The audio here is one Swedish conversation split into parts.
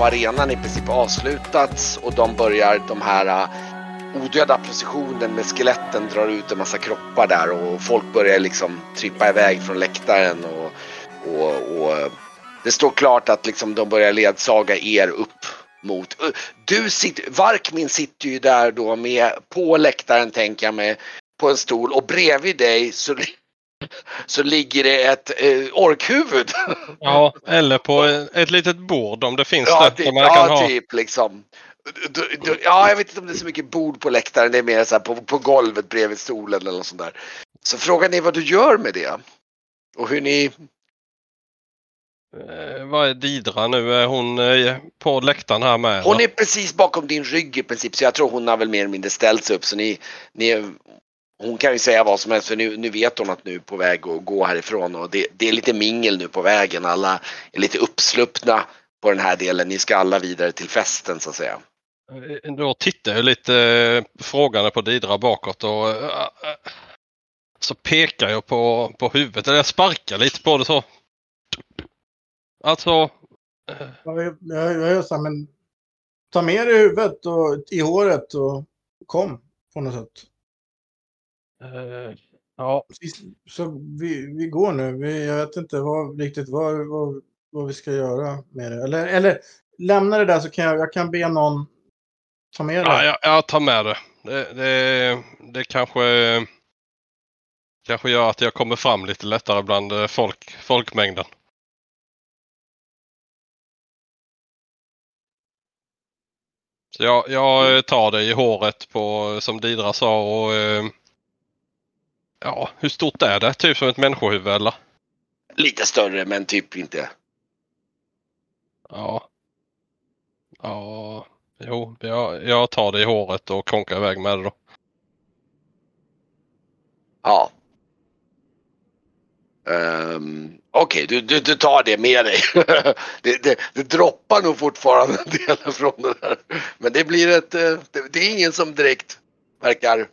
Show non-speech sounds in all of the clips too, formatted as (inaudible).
på arenan i princip avslutats och de börjar de här äh, odöda positionen med skeletten drar ut en massa kroppar där och folk börjar liksom trippa iväg från läktaren och, och, och äh, det står klart att liksom de börjar ledsaga er upp mot... Äh, du sitter, Varkmin sitter ju där då med på läktaren tänker jag mig på en stol och bredvid dig så, så ligger det ett eh, orkhuvud. (laughs) Ja, eller på ett litet bord om det finns ja, det. typ, som man ja, kan ha. typ liksom. Du, du, ja, jag vet inte om det är så mycket bord på läktaren. Det är mer så här på, på golvet bredvid stolen eller något sånt där. Så frågan är vad du gör med det. Och hur ni... Eh, vad är Didra nu? Är hon eh, på läktaren här med? Hon är precis bakom din rygg i princip så jag tror hon har väl mer eller mindre ställt sig upp så ni, ni hon kan ju säga vad som helst för nu, nu vet hon att nu är på väg att gå härifrån och det, det är lite mingel nu på vägen. Alla är lite uppsluppna på den här delen. Ni ska alla vidare till festen så att säga. Eh, Då tittar jag lite eh, frågande på Didra bakåt och eh, så pekar jag på, på huvudet. Eller jag sparkar lite på det så. Alltså. Ja, Jag, jag, jag gör så här, men ta med i huvudet och i håret och kom på något sätt. Eh, ja, Så vi, vi går nu. Vi, jag vet inte vad, riktigt vad, vad, vad vi ska göra med det. Eller, eller lämna det där så kan jag, jag kan be någon ta med det. ja jag, jag tar med det. Det, det, det kanske, kanske gör att jag kommer fram lite lättare bland eh, folk, folkmängden. Så jag, jag eh, tar det i håret på, som Didra sa och eh, ja, hur stort är det? Typ som ett människohuvud eller? Lite större men typ inte. Ja. Ja, jo, jag, jag tar det i håret och konkar iväg med det då. Ja. Um, Okej, du, du, du tar det med dig. (laughs) det, det, det droppar nog fortfarande en del från det där. Men det blir ett... eh, Det, det är ingen som direkt verkar...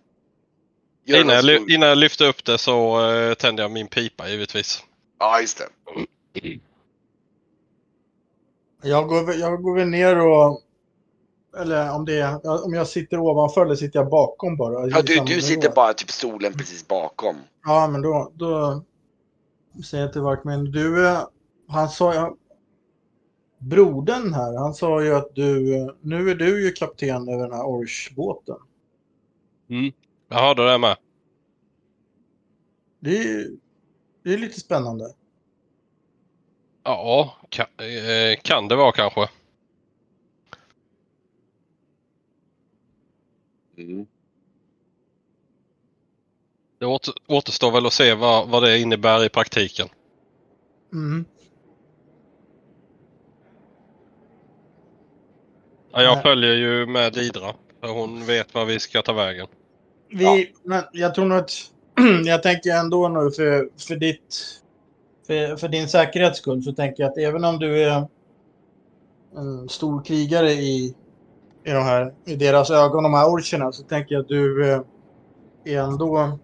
Innan jag, ly- innan jag lyfter upp det så eh, tänder jag min pipa givetvis. Ja, just det. Jag, går, jag går väl ner och... Eller om, det är, om jag sitter ovanför eller sitter jag bakom bara? Ja, du, du sitter bara typ stolen precis bakom. Ja, men då, då säger jag till Varkmin, du, han sa ju, brodern här, han sa ju att du, nu är du ju kapten över den här Orch-båten. Jag hörde det med. Det är, det är lite spännande. Ja, kan, eh, kan det vara kanske. Mm. Det åter, återstår väl att se vad, vad det innebär i praktiken. Mm. Ja, jag Nej. följer ju med Didra. För hon vet var vi ska ta vägen. Vi, Ja. men jag tror nog att, (clears throat) jag tänker ändå nu för, för ditt, för, för din säkerhets skull så tänker jag att även om du är en stor krigare i, i, de här, i deras ögon, de här orcherna, så tänker jag att du eh, är ändå,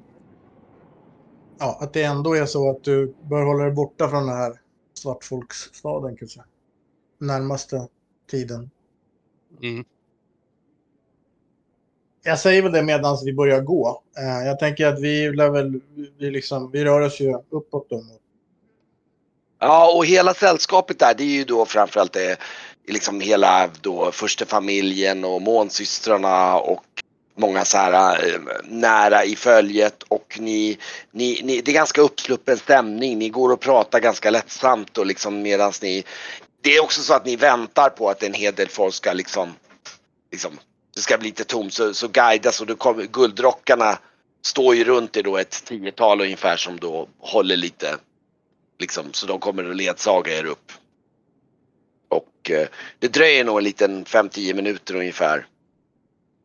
ja, att det ändå är så att du bör hålla dig borta från den här svartfolksstaden kanske. Närmaste tiden. Mm. Jag säger väl det medan vi börjar gå. Eh, jag tänker att vi lär väl, vi, liksom, vi rör oss ju uppåt då. Ja, och hela sällskapet där, det är ju då framförallt det, liksom hela då första familjen och månsystrarna och många så här eh, nära i följet och ni, ni, ni, det är ganska uppsluppen stämning. Ni går och pratar ganska lättsamt och liksom medans ni, det är också så att ni väntar på att en hel del folk ska liksom, liksom det ska bli lite tomt så, så guidas och då kommer guldrockarna står ju runt er då ett tiotal ungefär som då håller lite Liksom, så de kommer att ledsaga er upp. Och eh, det dröjer nog en liten 5-10 minuter ungefär.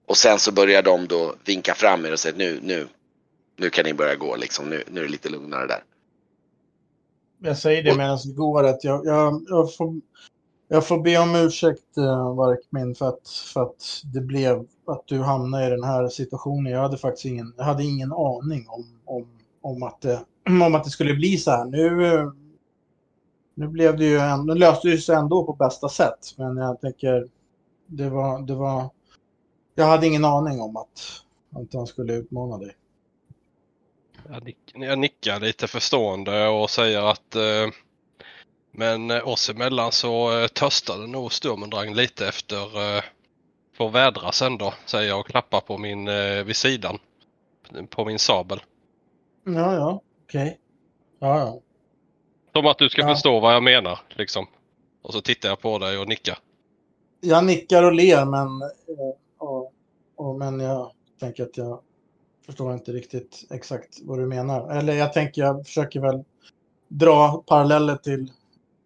Och sen så börjar de då vinka fram er och säga nu, nu, nu kan ni börja gå liksom. Nu, nu är det lite lugnare där. Jag säger det medan vi går att jag, jag, jag, får, jag får be om ursäkt, eh, Varkmin, för att, för att det blev att du hamnade i den här situationen. Jag hade faktiskt ingen, jag hade ingen aning om, om, om, att, det, (clears throat) om att det skulle bli så här. Nu, Nu blev det ju ändå, nu löste det sig ändå på bästa sätt. Men jag tänker, det var, det var, jag hade ingen aning om att, att han skulle utmana dig. Jag, nick, jag nickar lite förstående och säger att eh, men oss emellan så eh, törstade nog Sturmendrang lite efter eh, få vädras ändå, säger jag och klappar på min eh, vid sidan. På min sabel. Ja, ja, okej. Okay. Ja, ja. Som att du ska ja. förstå vad jag menar liksom. Och så tittar jag på dig och nickar. Jag nickar och ler men, och, och, men jag tänker att jag förstår inte riktigt exakt vad du menar. Eller jag tänker jag försöker väl dra paralleller till eh,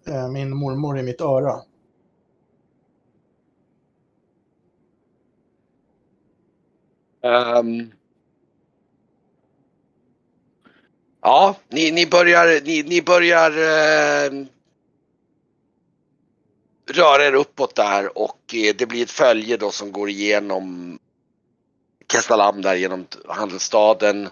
Eh, min mormor i mitt öra. Um, ja, ni, ni börjar, ni, ni börjar eh, röra er uppåt där och eh, det blir ett följe då som går igenom Kestalam där genom handelsstaden.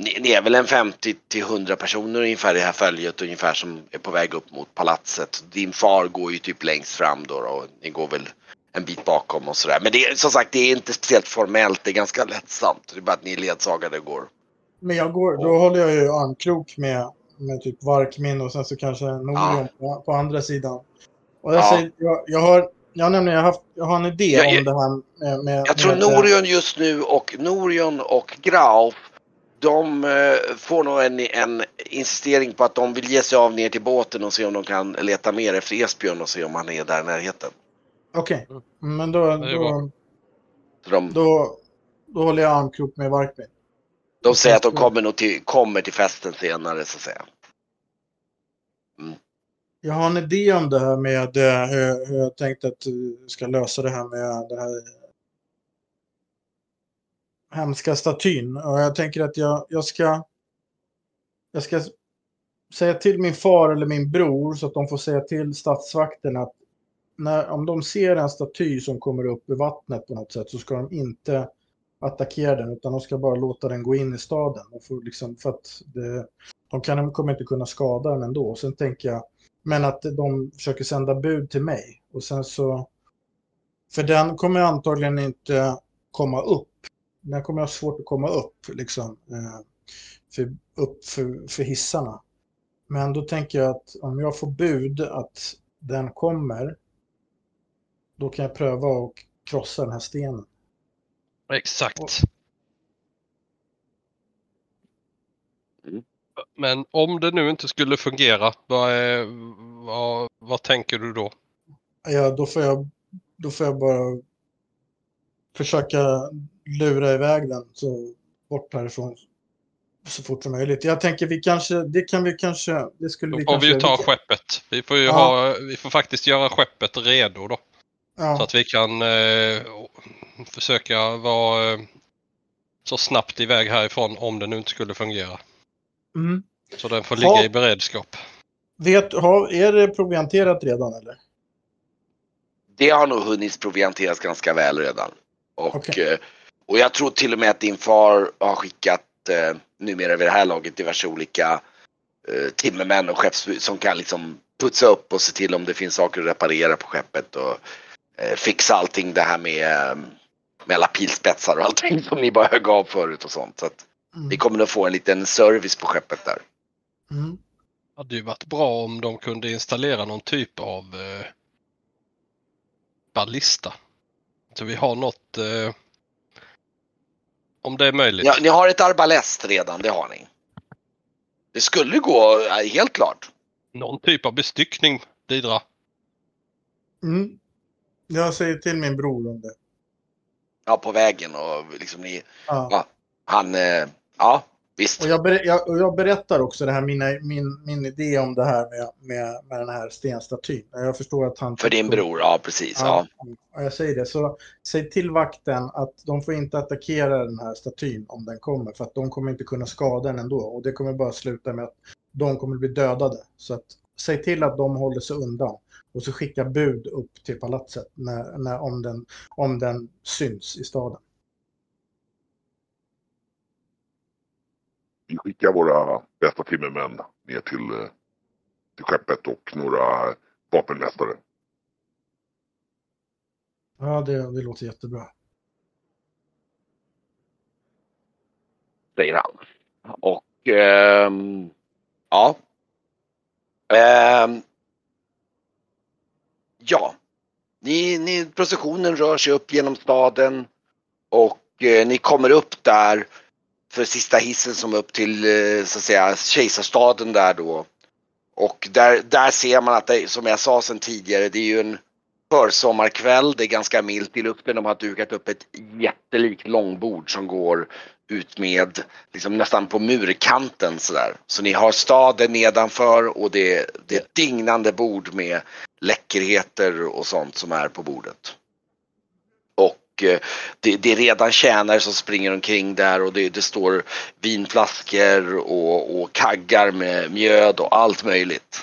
Ni, ni, är väl en 50 till 100 personer ungefär i det här följet ungefär som är på väg upp mot palatset. Din far går ju typ längst fram då och ni går väl en bit bakom och sådär. Men det är som sagt, det är inte speciellt formellt. Det är ganska lättsamt. Det är bara att ni ledsagare går. Men jag går, då och... håller jag ju armkrok med, med typ Varkmin och sen så kanske Norion ja. på, andra sidan. Och jag, ja. säger, jag, jag har jag har nämligen haft, jag har en idé jag, om det här med... med jag tror Norion just nu och Norion och Grauf de eh, får nog en, en insistering på att de vill ge sig av ner till båten och se om de kan leta mer efter Esbjörn och se om han är där i närheten. Okej, okay. men då, då, de, då, då håller jag armkrok med Varkmin. De säger att de kommer, nog till, kommer till festen senare så att säga. Mm. Jag har en idé om det här med eh, hur, hur jag tänkt att du ska lösa det här med det här hemska statyn. Och jag tänker att jag, jag ska jag ska säga till min far eller min bror så att de får säga till statsvakten att när, om de ser en staty som kommer upp i vattnet på något sätt så ska de inte attackera den utan de ska bara låta den gå in i staden. Och få liksom, för att det, de kan, kommer inte kunna skada den ändå. Sen tänker jag, men att de försöker sända bud till mig. Och sen så, för den kommer antagligen inte komma upp. Den kommer ha svårt att komma upp, liksom, eh, för, upp för, för hissarna. Men då tänker jag att om jag får bud att den kommer då kan jag pröva att krossa den här stenen. Exakt. Mm. Men om det nu inte skulle fungera, vad, är, vad, vad tänker du då? Ja, då får jag, då får jag bara försöka lura iväg den så bort härifrån så fort som möjligt. Jag tänker vi kanske, det kan vi kanske, det skulle då vi får kanske... vi ju ta skeppet. Vi får ju ja. ha, vi får faktiskt göra skeppet redo då. Ja. Så att vi kan eh, försöka vara eh, så snabbt iväg härifrån om det nu inte skulle fungera. Mm. Så den får ligga ha, i beredskap. Vet, ha, är det provianterat redan eller? Det har nog hunnit provianteras ganska väl redan. Och, okay. eh, och jag tror till och med att din far har skickat eh, numera vid det här laget diverse olika eh, timmermän och skeppsbud som kan liksom putsa upp och se till om det finns saker att reparera på skeppet. Och, eh, fixa allting det här med, eh, med alla pilspetsar och allting (laughs) som ni bara högg av förut och sånt. Så att mm. vi kommer att få en liten service på skeppet där. Mm. Det hade ju varit bra om de kunde installera någon typ av eh, ballista. Så vi har något eh, om det är möjligt. Ja, ni har ett arbalest redan, det har ni. Det skulle gå, helt klart. Någon typ av bestyckning, Didra. Mm. Jag säger till min bror om det. Ja, på vägen och liksom ni... Ja. ja han... Eh, ja, visst. Och jag, ber, jag, och jag berättar också det här, mina, min, min idé om det här med, med, med den här stenstatyn. Jag förstår att han... För din bror, ja precis. Ja, ja. Jag säger det. Så säg till vakten att de får inte attackera den här statyn om den kommer. För att de kommer inte kunna skada den ändå. Och det kommer bara sluta med att de kommer bli dödade. Så att säg till att de håller sig undan och så skicka bud upp till palatset när, när, om, den, om den syns i staden. Vi skickar våra bästa timmermän ner till, till skeppet och några vapenmästare. Ja, det, det låter jättebra. Säger han. Och ehm, ja. Ehm, ja. Ni, ni, processionen rör sig upp genom staden och eh, ni kommer upp där för sista hissen som upp till eh, så att säga kejsarstaden där då. Och där, där ser man att det, som jag sa sedan tidigare, det är ju en försommarkväll, det är ganska milt i luften. De har dukat upp ett jättelikt långbord som går ut med liksom nästan på murkanten sådär. Så ni har staden nedanför och det, det är ett dignande bord med läckerheter och sånt som är på bordet. Eh, det, det är redan tjänare som springer omkring där och det, det står vinflaskor och, och kaggar med mjöd och allt möjligt.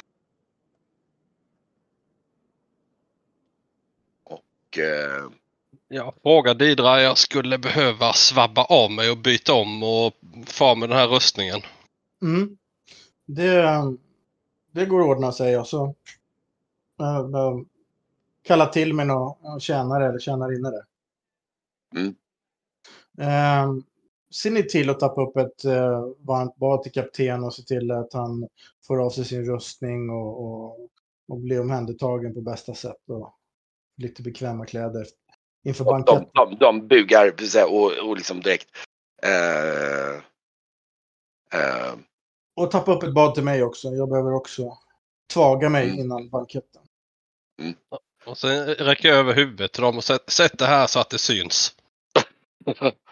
Och eh, Ja, fråga Didra. Jag skulle behöva svabba av mig och byta om och få med den här rustningen. Mm. Det, det går att ordna, säger jag. Så, äh, äh, kalla till mig någon tjänare eller tjänarinna där. Mm. Äh, ser ni till att tappa upp ett äh, varmt bad till kapten och se till att han får av sig sin rustning och, och, och blir omhändertagen på bästa sätt. Och lite bekväma kläder inför och banketten. de, de, de bugar och, och liksom direkt eh, eh, Och tappa upp ett bad till mig också. Jag behöver också tvaga mig Mm. innan banketten. Och sen räcker jag över huvudet till dem och sätt, sätt det här så att det syns. (laughs)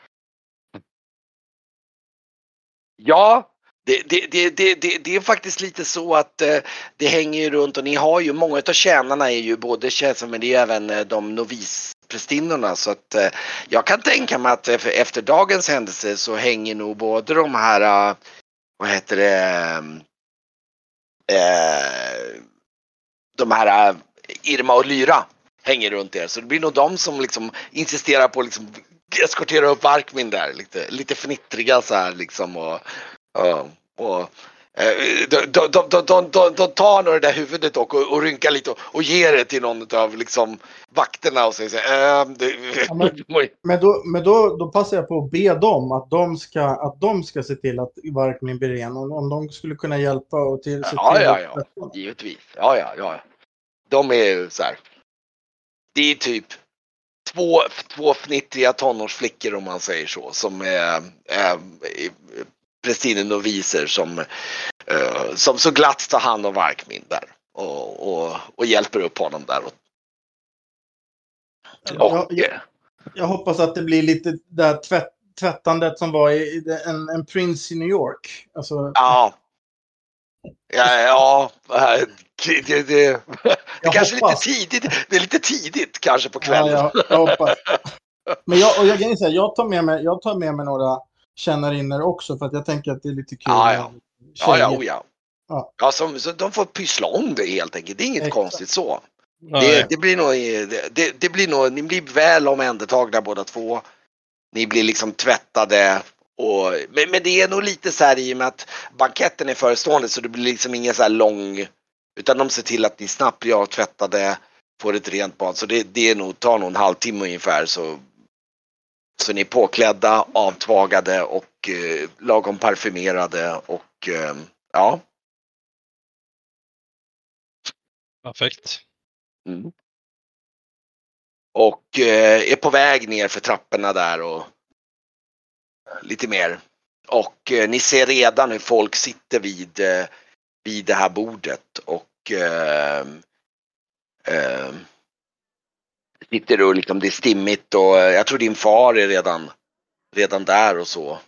Ja, det, det, det, det, det, är faktiskt lite så att eh, det hänger ju runt och ni har ju, många av tjänarna är ju både tjänster men det är även eh, de novisprästinnorna. Så att eh, jag kan tänka mig att efter, dagens händelse så hänger nog både de här, eh, vad heter det, eh, de här Irma och Lyra hänger runt er. Så det blir nog de som liksom insisterar på liksom eskortera upp Arkmin där lite, lite fnittriga så här liksom och och eh, de, de, de, de, de, de, de tar nog det där huvudet och, och rynkar lite och, och ger det till någon av liksom vakterna och säger så här, ehm, (laughs) men- Men, då, men då, då passar jag på att be dem att de ska, att de ska se till att Varkmin blir ren. Om, om de skulle kunna hjälpa och till, Ja, ja, ja. Givetvis. Ja, ja, ja. De är ju så här. Det är typ två, två fnittriga tonårsflickor om man säger så som är, är, är prästinnen noviser som, eh, som så glatt tar hand om Varkmin där och, och, och hjälper upp honom där. Och, Ja, och, jag, eh, jag hoppas att det blir lite det här tvätt, tvättandet som var i, i en, en Prince i New York. Alltså, Ja. Ja, ja det, det, det, det är kanske hoppas. lite tidigt. Det är lite tidigt kanske på ja, kvällen. jag, jag hoppas. Men jag, och jag, kan säga, jag, tar med mig, jag tar med mig några kännarinnor också för att jag tänker att det är lite kul. Ja, ja. Ja, ja, oh, ja. Ja. ja som, så de får pyssla om det helt enkelt. Det är inget Exakt. konstigt så. Det, det blir nog, det, det, det blir nog, ni blir väl omhändertagna båda två. Ni blir liksom tvättade. Och, men, men det är nog lite så här i och med att banketten är förestående så det blir liksom ingen så här lång utan de ser till att ni snabbt blir avtvättade, får ett rent bad. Så det, det är nog, tar nog en halvtimme ungefär så, så ni är påklädda, avtvagade och eh, lagom parfymerade och eh, ja. Perfekt. Mm. Och eh, är på väg ner för trapporna där och lite mer. Och eh, ni ser redan hur folk sitter vid, eh, vid det här bordet och eh, eh, sitter och liksom det är stimmigt och eh, jag tror din far är redan, redan där och så.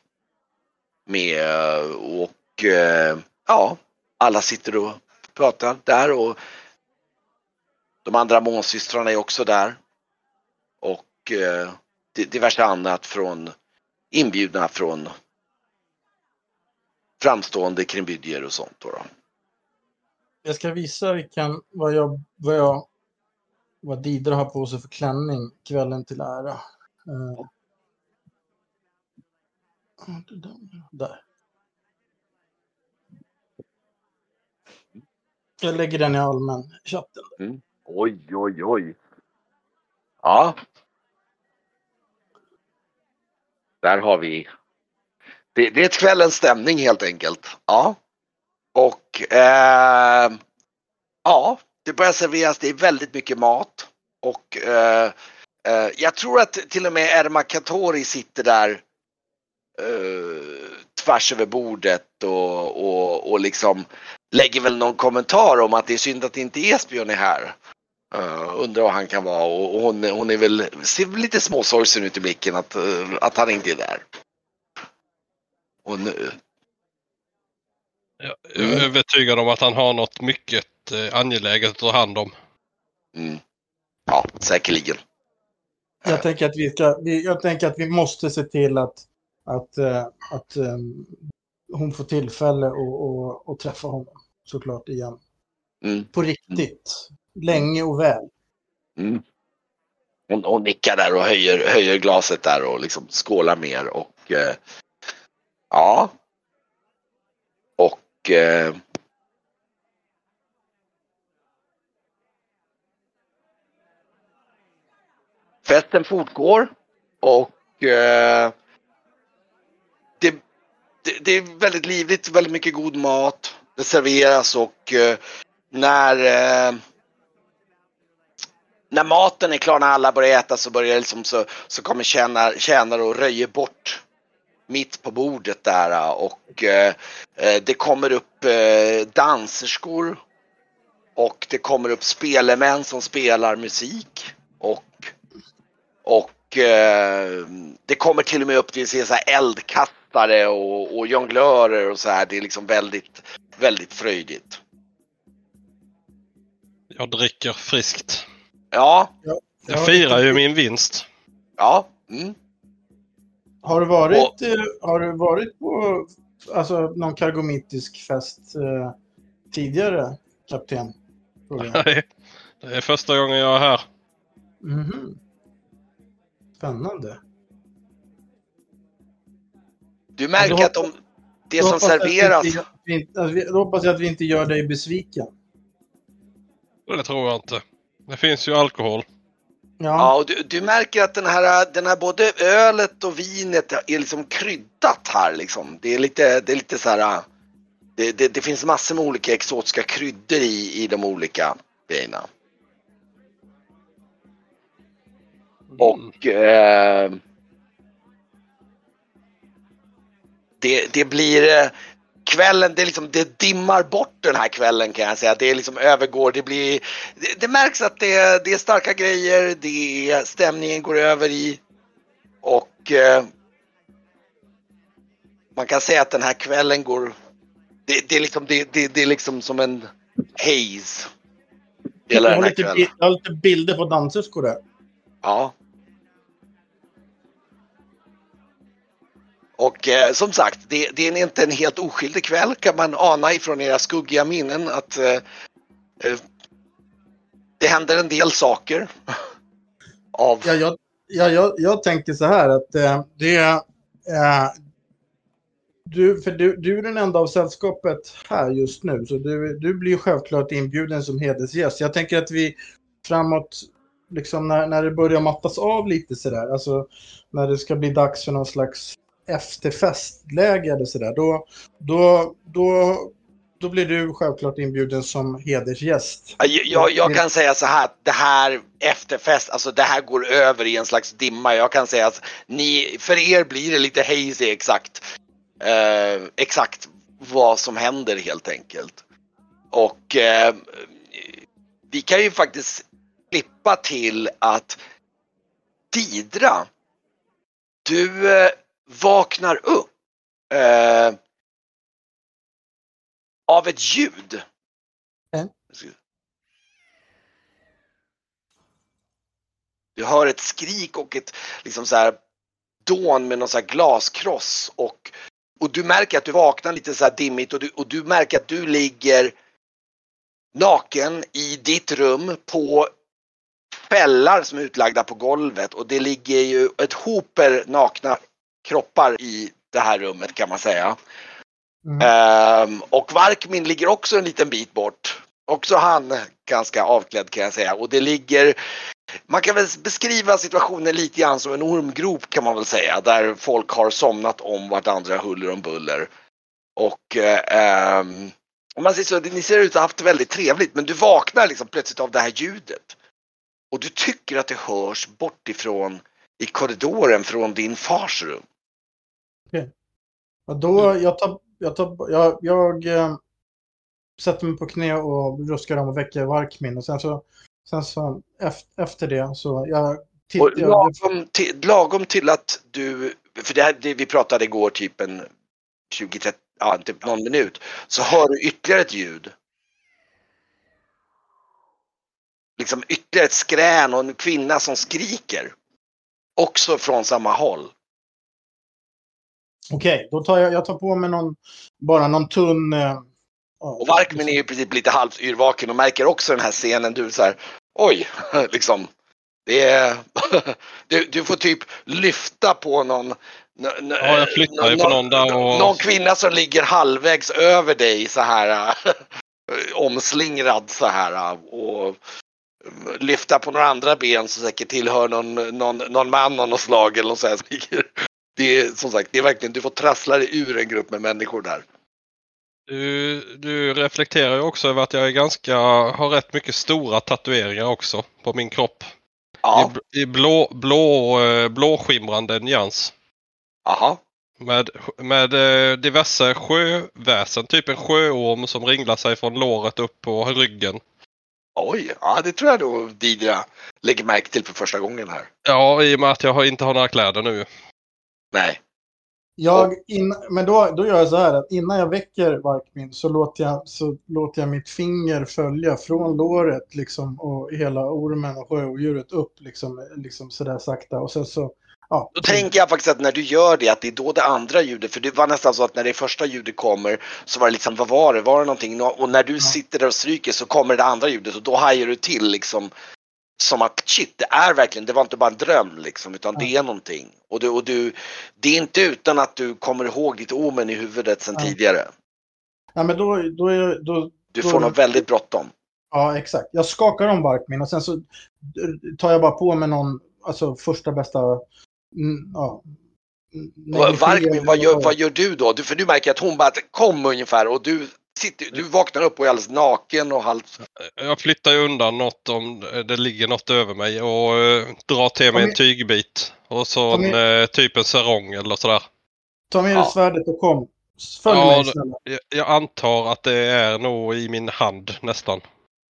Med eh, och eh, ja, alla sitter och pratar där och de andra månsystrarna är också där. Och eh, diverse annat från inbjudna från framstående krimbydjer och sånt. Då, då. Jag ska visa vilken, vad, jag, vad, jag, vad Didra har på sig för klänning kvällen till ära. Eh. Där. Jag lägger den i allmän chatten. Oj, oj, oj. Ja. Där har vi. Det, det är ett kvällens stämning helt enkelt. Ja. Och eh, ja, det börjar serveras. Det är väldigt mycket mat. Och eh, eh, jag tror att till och med Erma Katori sitter där eh, tvärs över bordet och, och, och liksom lägger väl någon kommentar om att det är synd att inte Esbjörn är här. Uh, undrar vad han kan vara och, och hon, hon är väl, ser väl lite småsorgsen ut i blicken att, uh, att han inte är där. Och nu, Jag är övertygad om att han har något mycket eh, angeläget att ta hand om. mm, ja, säkerligen. Jag tänker att vi, ska, vi, jag tänker att vi måste se till att, att, att eh, hon får tillfälle att och, och träffa honom såklart igen. Mm, På riktigt. Länge och väl. mm. Hon, hon nickar där och höjer, höjer glaset där och liksom skålar mer och eh, ja. Och eh, Festen fortgår och eh, det, det, det är väldigt livligt, väldigt mycket god mat. Det serveras och eh, när eh, när maten är klar, när alla börjar äta så börjar liksom så, så kommer tjänare, tjänare och röjer bort mitt på bordet där äh, och eh, det kommer upp eh, danserskor och det kommer upp spelemän som spelar musik och och eh, det kommer till och med upp till så här eldkattare och, och jonglörer och så här. Det är liksom väldigt, väldigt fröjdigt. Jag dricker friskt. Ja, Jag firar ju min vinst. ja. Mm. Har du varit, eh, har du varit på alltså, någon kargomitisk fest eh, tidigare, kapten? Nej, det är första gången jag är här. Mhm. Spännande. Du märker att de, det som serveras. inte- alltså, vi- Då hoppas jag att vi inte gör dig besviken. Det tror jag inte. Det finns ju alkohol. Ja, Ja, och du, du märker att den här, den här både ölet och vinet är liksom kryddat här liksom. Det är lite, det är lite så här. Det, det, det finns massor med olika exotiska kryddor i, i de olika grejerna. Och eh, det, det blir eh, kvällen, det, är liksom, det dimmar bort den här kvällen kan jag säga. Det är liksom övergår, det blir, det, det märks att det, det är starka grejer, det är, stämningen går över i och eh, man kan säga att den här kvällen går, det, det, är, liksom, det, det, det är liksom som en haze. Jag, har lite, jag har lite bilder på danserskor där. Ja. Och eh, som sagt, det, det är inte en helt oskyldig kväll kan man ana ifrån era skuggiga minnen att eh, eh det händer en del saker. (laughs) Av, Ja, jag, ja, jag, jag tänker så här att eh, det är... Eh, du, för du, du är den enda av sällskapet här just nu, så du, du blir självklart inbjuden som hedersgäst. Jag tänker att vi framåt, liksom när, när det börjar mattas av lite sådär, alltså när det ska bli dags för någon slags efterfestläge eller sådär, då, då, då, då blir du självklart inbjuden som hedersgäst. jag, jag, jag kan säga så här, det här efterfest, alltså det här går över i en slags dimma. Jag kan säga att ni, för er blir det lite hazy exakt. Eh, exakt vad som händer helt enkelt. Och eh, vi kan ju faktiskt klippa till att Didra, du eh, vaknar upp eh, av ett ljud. Mm. Du hör ett skrik och ett liksom så här dån med någon så här glaskross och, och du märker att du vaknar lite så här dimmigt och du, och du märker att du ligger naken i ditt rum på fällar som är utlagda på golvet och det ligger ju ett hoper nakna kroppar i det här rummet kan man säga. Mm. Ehm, och Varkmin ligger också en liten bit bort också han ganska avklädd kan jag säga och det ligger man kan väl beskriva situationen lite grann som en ormgrop kan man väl säga där folk har somnat om vartandra huller om buller. Och eh, ehm, om man säger så, ni ser ut att ha haft väldigt trevligt men du vaknar liksom plötsligt av det här ljudet. Och du tycker att det hörs bortifrån i korridoren från din fars rum. Och då, jag tar, jag tar, jag, jag eh, sätter mig på knä och ruskar om och väcker Varkmin och sen så, sen så efter, efter det så jag Och tittar. lagom, till, lagom till att du, för det här det vi pratade igår typ en 20-30, ja typ någon minut, så hör du ytterligare ett ljud. Liksom ytterligare ett skrän och en kvinna som skriker. Också från samma håll. Okej, då tar jag, jag tar på mig någon, bara någon tunn... Eh, Och Varkmin är ju i princip lite halvt yrvaken och märker också den här scenen. Du så här, oj, (laughs) liksom. Det är, (laughs) du, du får typ lyfta på någon Ja, jag flyttar ju på någon där och... Någon kvinna som ligger halvvägs över dig så här (laughs) omslingrad så här och lyfta på några andra ben som säkert tillhör någon, någon, någon man av något slag eller något så här. Det är som sagt, det är verkligen, du får trassla dig ur en grupp med människor där. Du, du reflekterar ju också över att jag är ganska, har rätt mycket stora tatueringar också på min kropp. Ja, I, i blå, blå, eh, blåskimrande nyans. aha. Med, med eh, diverse sjöväsen, typ en sjöorm som ringlar sig från låret upp på ryggen. Oj, ja det tror jag då Didra lägger märke till för första gången här. Ja, i och med att jag inte har några kläder nu. Nej. Jag, in, men då, då gör jag så här att innan jag väcker Varkmin så låter jag, så låter jag mitt finger följa från låret liksom och hela ormen och sjöodjuret upp liksom, liksom sådär sakta och sen så ja. Då tänker jag faktiskt att när du gör det att det är då det andra ljudet, för det var nästan så att när det första ljudet kommer så var det liksom, vad var det, var det någonting? Och när du sitter där och stryker så kommer det andra ljudet och då hajar du till liksom som att shit, det är verkligen, det var inte bara en dröm liksom utan det är någonting. Och du, och du, det är inte utan att du kommer ihåg ditt omen i huvudet sedan Ja. tidigare. Ja men då, då, är- då, Du Då- får nog väldigt bråttom. ja exakt. Jag skakar om Varkmin och sen så tar jag bara på mig någon, alltså första bästa, mm, ja. Vad- Varkmin, vad gör, vad gör du då? Du, för du märker att hon bara kom ungefär och du, sitter, du vaknar upp och är alldeles naken och halvt Jag flyttar ju undan något om det ligger något över mig och eh, drar till mig en tygbit. Och så en, eh, typ en sarong eller sådär. Ta med dig Ja. svärdet och kom. Följ Ja, mig snälla. Jag, jag antar att det är nog i min hand nästan.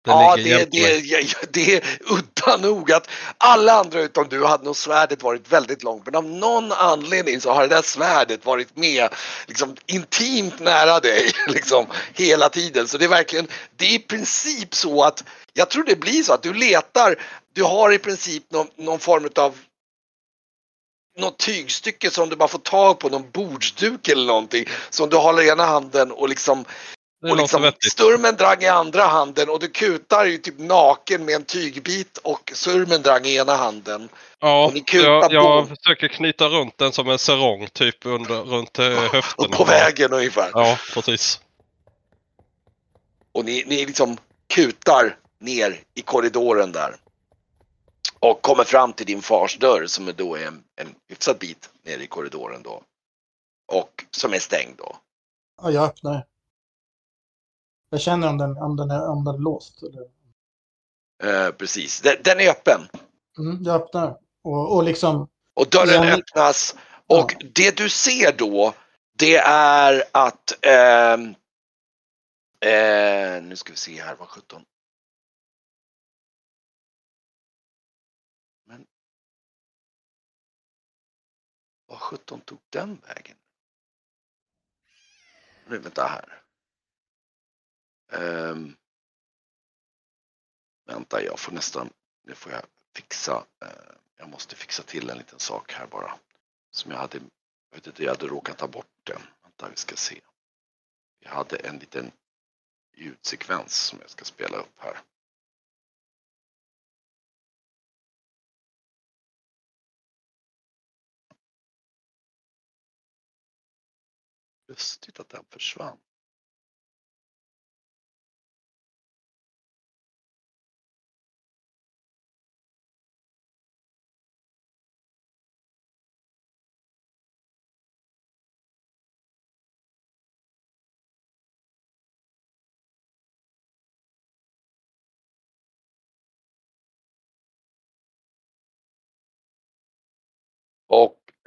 Ja, det, det, det är udda nog att alla andra utom du hade nog svärdet varit väldigt långt. Men av någon anledning så har det där svärdet varit med liksom, intimt nära dig (laughs) liksom, hela tiden. Så det är verkligen, det är i princip så att jag tror det blir så att du letar, du har i princip någon, någon form av något tygstycke som du bara får tag på, någon bordsduk eller någonting som du håller i ena handen och liksom och liksom, vettigt. Sturmendrang i andra handen och du kutar ju typ naken med en tygbit och Surmendrang i ena handen. Ja, jag, jag försöker knyta runt den som en sarong typ under, runt eh, höfterna. Och på vägen ungefär. Ja, precis. Och ni, ni liksom kutar ner i korridoren där. Och kommer fram till din fars dörr som då är en, en hyfsad bit ner i korridoren då. Och som är stängd då. Ja, jag öppnar. Jag känner om den, om den, är, om den är låst. Eller... Eh, precis, den, den är öppen. Mm, jag öppnar. Och, och liksom, Och dörren Ja. öppnas och det du ser då det är att ehm, eh, nu ska vi se här, vad 17. Men vad 17 tog den vägen? Nu vänta här. Um, vänta, jag får nästan, nu får jag fixa. uh, jag måste fixa till en liten sak här bara. Som jag hade, jag vet inte, jag hade råkat ta bort den. Vänta, vi ska se. Jag hade en liten ljudsekvens som jag ska spela upp här. Lustigt att den försvann.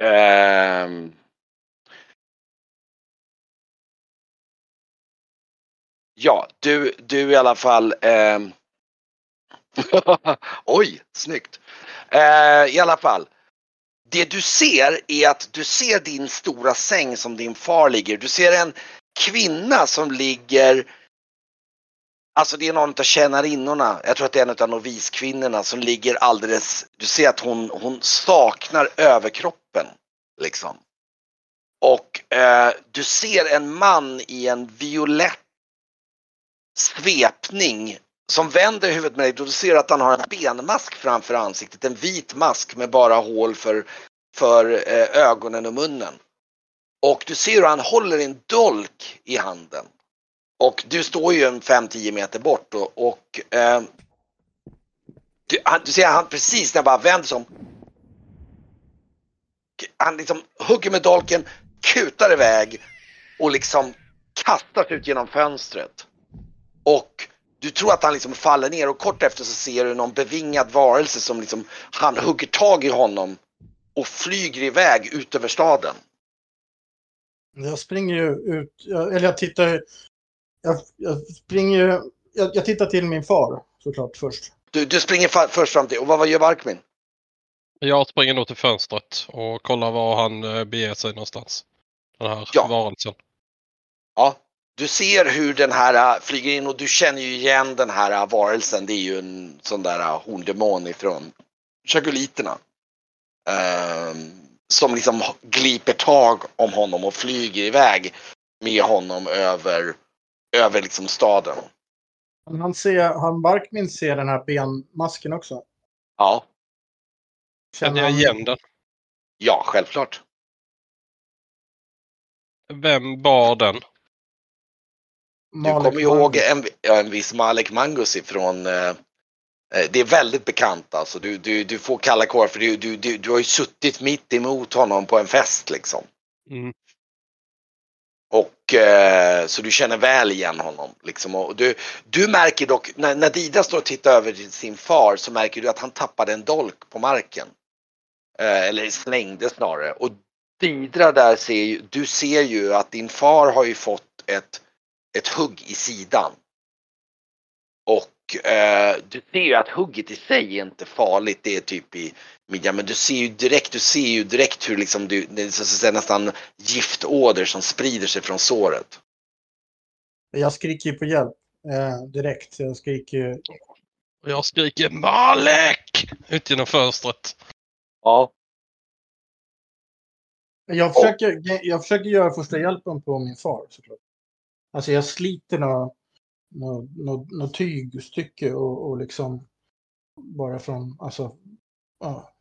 Eh, Ja, du, du i alla fall. Eh, (laughs) Oj, snyggt. Eh, I alla fall. Det du ser är att du ser din stora säng som din far ligger. Du ser en kvinna som ligger Alltså det är någon av tjänarinnorna, jag tror att det är en av noviskvinnorna som ligger alldeles, du ser att hon, hon saknar överkroppen. Liksom. Och eh, du ser en man i en violett svepning som vänder huvudet med dig och du ser att han har en benmask framför ansiktet. En vit mask med bara hål för, för eh, ögonen och munnen. Och du ser hur han håller en dolk i handen. Och du står ju en 5-10 meter bort och, och eh, du, han, du ser han precis när jag bara vänder sig om. Han liksom hugger med dolken, kutar iväg och liksom kastas ut genom fönstret. Och du tror att han liksom faller ner och kort efter så ser du någon bevingad varelse som liksom han hugger tag i honom och flyger iväg ut över staden. Jag springer ju ut, eller jag tittar, jag, jag springer jag, jag tittar till min far såklart först. Du, du springer först fram till, och vad, vad gör Barkmin? Jag springer nog till fönstret och kollar var han eh, beger sig någonstans. Den här Ja. varelsen. Ja, du ser hur den här äh, flyger in och du känner ju igen den här äh, varelsen. Det är ju en sån där horndemon ifrån chagoliterna. Ehm, som liksom gliper tag om honom och flyger iväg med honom över, över liksom staden. Han, ser, han Barkmin ser den här benmasken också. Ja, Känner jag igen den? ja självklart. Vem bar den? Du kommer ihåg en, en viss Malek Mangus ifrån eh, eh, det är väldigt bekant alltså. Du, du, du får kalla kår för du, du, du, du har ju suttit mitt emot honom på en fest liksom. Mm. Och eh, så du känner väl igen honom. Liksom. Och du, du märker dock, när, när Dida står och tittar över till sin far så märker du att han tappade en dolk på marken. Eh, eller slängde snarare. Och Didra där ser ju, du ser ju att din far har ju fått ett, ett hugg i sidan. Och eh, du ser ju att hugget i sig är inte farligt, det är typ i midjan. Men du ser ju direkt, du ser ju direkt hur liksom du, det är så att säga nästan giftåder som sprider sig från såret. Jag skriker ju på hjälp eh, direkt. Jag skriker ju jag skriker Malek! Ut genom fönstret. Ja. Jag försöker, jag försöker göra första hjälpen på min far såklart. Alltså jag sliter något nå, nå, nå tygstycke och, och liksom bara från, alltså, ja,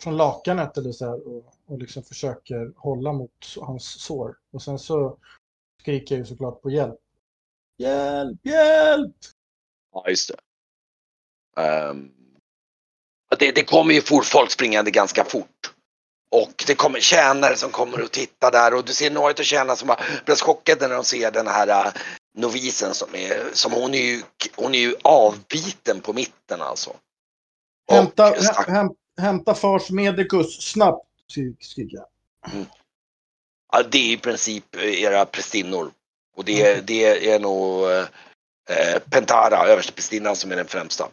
från lakanet eller så här och, och liksom försöker hålla mot hans sår. Och sen så skriker jag ju såklart på hjälp. Hjälp, hjälp! Ja, just det. Ehm, det, det kommer ju fort folk springande ganska fort. Och det kommer tjänare som kommer och tittar där och du ser några av tjänarna som blir chockade när de ser den här äh, novisen som är, som hon är ju, hon är ju avbiten på mitten alltså. Och Hämta, stack- hä, häm, hämta fars medicus snabbt, skri- skriker jag. ja, det är i princip era prästinnor. Och det, det är nog eh, Pentara, översteprästinnan, som är den främsta.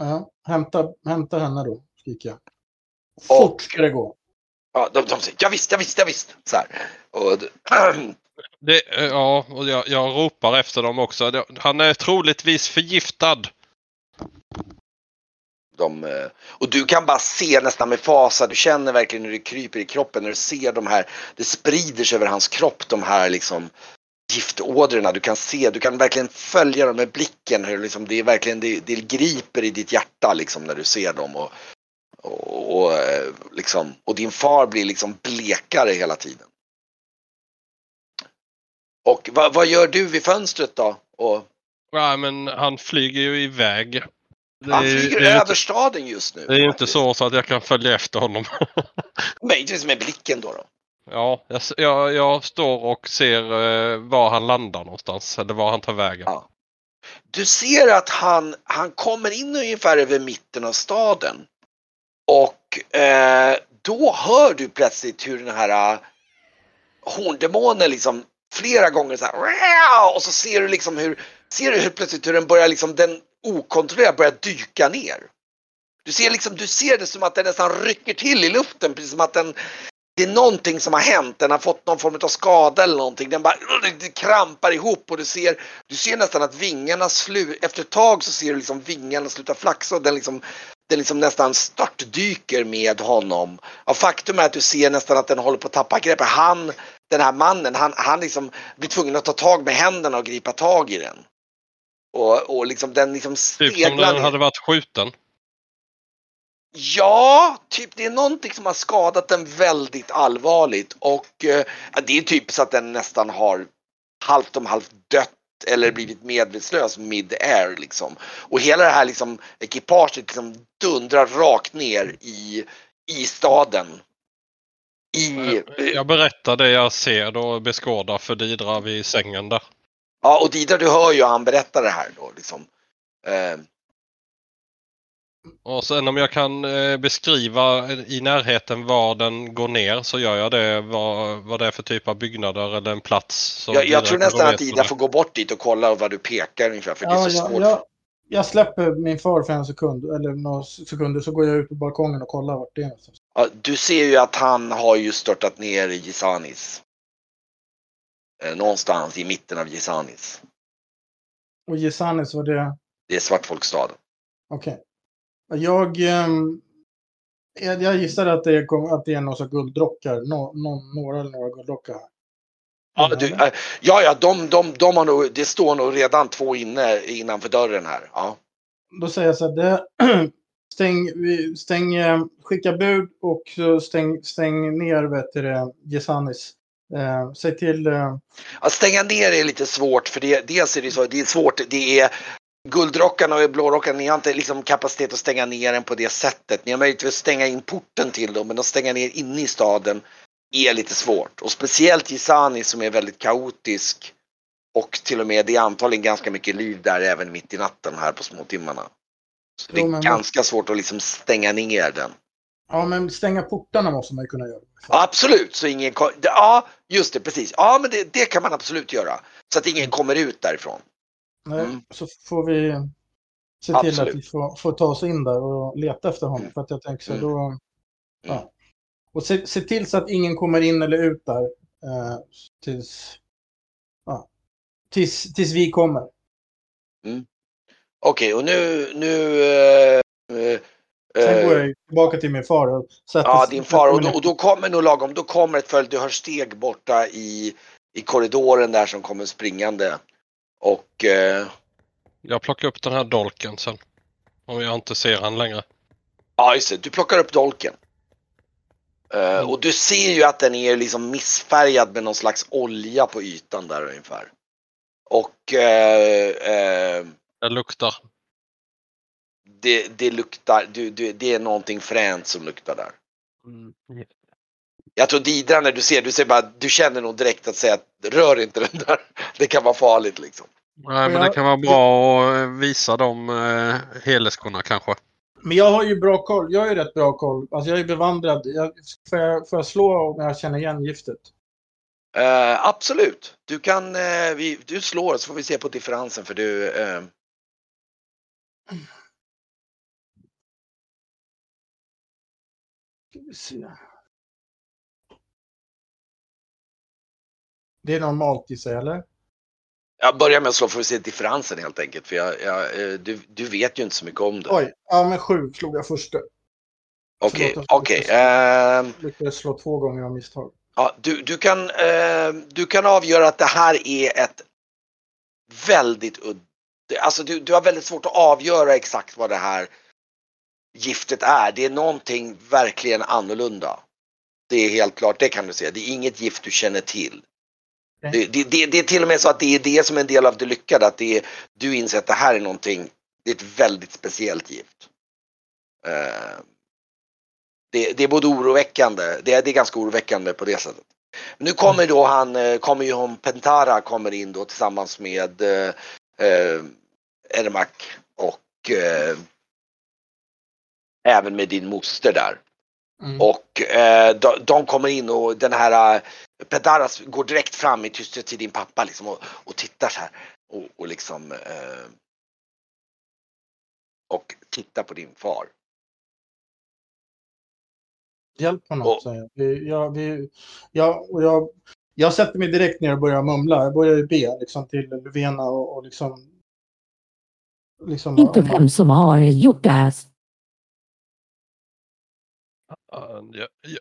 Ja, hämta, hämta henne då, skriker jag. Och- Fort ska det gå. Ja, de, de säger ja visst, ja visst, ja visst. Så här. Och, (clears throat) Det, eh, ja, och jag, jag ropar efter dem också. Han är troligtvis förgiftad. De, eh, och du kan bara se nästan med fasa, du känner verkligen hur det kryper i kroppen när du ser de här, det sprider sig över hans kropp de här liksom giftådrorna. Du kan se, du kan verkligen följa dem med blicken hur liksom det är verkligen, det, det griper i ditt hjärta liksom när du ser dem och, och, och eh, liksom, och din far blir liksom blekare hela tiden. Och vad, vad gör du vid fönstret då? Och, Ja, men han flyger ju iväg. Det han flyger över inte- staden just nu. Det är ju inte faktiskt. så, så att jag kan följa efter honom. (laughs) Möjligtvis med blicken då. då ja, jag, jag, jag står och ser eh, var han landar någonstans. Eller var han tar vägen. Ja. Du ser att han, han kommer in ungefär över mitten av staden. Och eh, då hör du plötsligt hur den här uh, horndemonen liksom flera gånger så här och så ser du liksom hur, ser du hur plötsligt hur den börjar liksom, den okontrollerat börjar dyka ner. Du ser liksom, du ser det som att den nästan rycker till i luften, precis som att den det är någonting som har hänt, den har fått någon form av skada eller någonting. Den bara det krampar ihop och du ser, du ser nästan att vingarna slut, efter ett tag så ser du liksom vingarna sluta flaxa och den liksom, den liksom nästan störtdyker med honom. Och faktum är att du ser nästan att den håller på att tappa greppet. Han, den här mannen, han, han liksom blir tvungen att ta tag med händerna och gripa tag i den. Och, och liksom den liksom Typ som steglar den hade varit skjuten. Ja, typ det är någonting som har skadat den väldigt allvarligt och eh, det är typ så att den nästan har halvt om halvt dött eller blivit medvetslös mid-air liksom. Och hela det här liksom ekipaget liksom dundrar rakt ner i, i staden. I, eh, Jag berättar det jag ser och beskådar för Didra vid sängen där. ja och Didra du hör ju han berättar det här då liksom. Eh, Och sen om jag kan eh, beskriva i närheten var den går ner så gör jag det. Vad, vad det är för typ av byggnader eller en plats. Jag, jag tror nästan att Ida får gå bort dit och kolla vad du pekar ungefär för det är Ja, så jag, svårt. jag, jag släpper min far för en sekund, eller några sekunder, så går jag ut på balkongen och kollar vart det är. Ja, du ser ju att han har ju störtat ner i Gisanis. Eh, någonstans i mitten av Gisanis. Och Gisanis var det... Det är Svartfolkstaden. Okej. Ehm, jag, jag gissar att det, kom, att det är några gulddrockar. Nå, nå, några eller några gulddrockar. här. Ja, du, eh, ja, ja de, de, de har nog, det står nog redan två inne innanför dörren här. Ja. Då säger jag så här, det, (clears throat) stäng, stäng, eh, skicka bud och så stäng, stäng ner vet du, det, Gisanis. Eh, säg till, eh, Att stänga ner är lite svårt för det, dels är det så, det är svårt, det är Guldrockarna och blårockarna, ni har inte liksom kapacitet att stänga ner den på det sättet. Ni har möjlighet att stänga in porten till dem, men att stänga ner inne i staden är lite svårt. Och speciellt Gisani som är väldigt kaotisk. Och till och med, det är antagligen ganska mycket liv där även mitt i natten här på småtimmarna. Så det är Jo, ganska svårt att liksom stänga ner den. ja men stänga portarna måste man ju kunna göra. Ja, absolut, så ingen Ja, just det, precis. Ja, men det, det kan man absolut göra. Så att ingen kommer ut därifrån. Nej, Mm. Så får vi se till Absolut. att vi får, får ta oss in där och leta efter honom. Mm. För att jag tänker så Mm. då... Ja. Och se, se till så att ingen kommer in eller ut där eh, tills, ja, tills, tills vi kommer. Okej, och nu... nu eh, Sen går eh, jag tillbaka till min far och sätter Ja, din far. Och då, och då kommer nog lagom, då kommer ett följd, du hör steg borta i, i korridoren där som kommer springande. Och eh, Jag plockar upp den här dolken sen. Om jag inte ser han längre. ja, just det, du plockar upp dolken. Eh, och du ser ju att den är liksom missfärgad med någon slags olja på ytan där ungefär. Och eh, eh, Det luktar. det, det luktar, du, du, det är någonting fränt som luktar där. Jag tror Didra när du ser, du ser bara, du känner nog direkt att säga att rör inte den där. (laughs) Det kan vara farligt liksom. Nej, men det kan vara bra att eh, visa de eh, heleskorna kanske. Men jag har ju bra koll. Jag har ju rätt bra koll. Alltså jag är bevandrad. Jag, får, jag, får jag slå om jag känner igen giftet? Eh, absolut. Du kan, eh, vi, du slår så får vi se på differensen för du. eh, Ska vi se. Det är normalt i sig, eller? jag börjar med att slå för att se differensen helt enkelt. För jag, jag, eh, du, du vet ju inte så mycket om det. Oj, ja men sju slog jag första. Okej, okej. jag ehm, Lyckades slå två gånger av misstag. Ja, du, du, kan, eh, du kan avgöra att det här är ett väldigt udd... Alltså du, du har väldigt svårt att avgöra exakt vad det här giftet är. Det är någonting verkligen annorlunda. Det är helt klart, det kan du säga. Det är inget gift du känner till. Det, det, det, det är till och med så att det är det som är en del av det lyckade. Att det är, du inser att det här är någonting, det är ett väldigt speciellt gift. Eh, det, är både oroväckande, det är, det är ganska oroväckande på det sättet. Men nu kommer då han, eh, kommer ju hon Pentara kommer in då tillsammans med eh, Ermak och eh, även med din moster där. Mm. Och eh, de, de kommer in och den här Pedaras går direkt fram i tysthet till din pappa liksom och, och tittar så här. Och, och liksom eh, och tittar på din far. Hjälp honom, Och- säger jag. Vi, jag, vi, jag, och jag. Jag sätter mig direkt ner och börjar mumla. Jag börjar ju be liksom, till Luvena och, och liksom... liksom Inte vem som har gjort det här. Ja,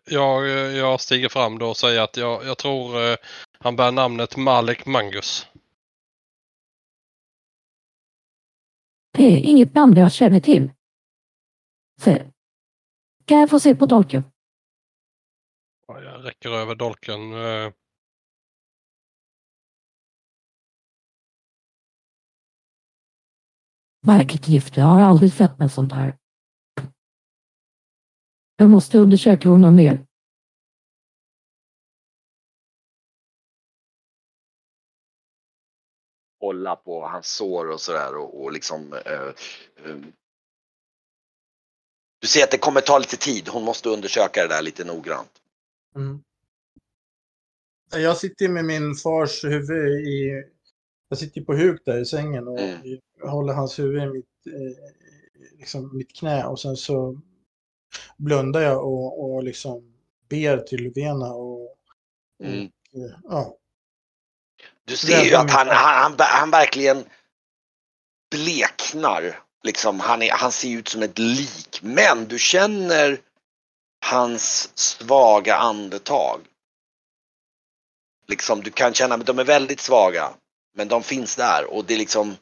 Jag, jag stiger fram då och säger att jag, jag tror eh, han bär namnet Malek Mangus. Det är inget namn jag känner till. Se. Kan jag få se på dolken? Ja, Jag räcker över dolken. eh, Märkligt gift, jag har aldrig sett med sånt här. Jag måste undersöka honom mer. Hålla på hans sår och sådär och, och liksom eh, eh, Du ser att det kommer ta lite tid. Hon måste undersöka det där lite noggrant. Mm. Jag sitter med min fars huvud i... Jag sitter på huk där i sängen och Mm. jag håller hans huvud i mitt, eh, liksom mitt knä och sen så blundar jag och, och liksom ber till Luvena och, Mm. och ja. Du ser ju att han, han, han, han verkligen bleknar. Liksom, han, är, han ser ut som ett lik. Men du känner hans svaga andetag. Liksom, du kan känna de är väldigt svaga. Men de finns där och det är liksom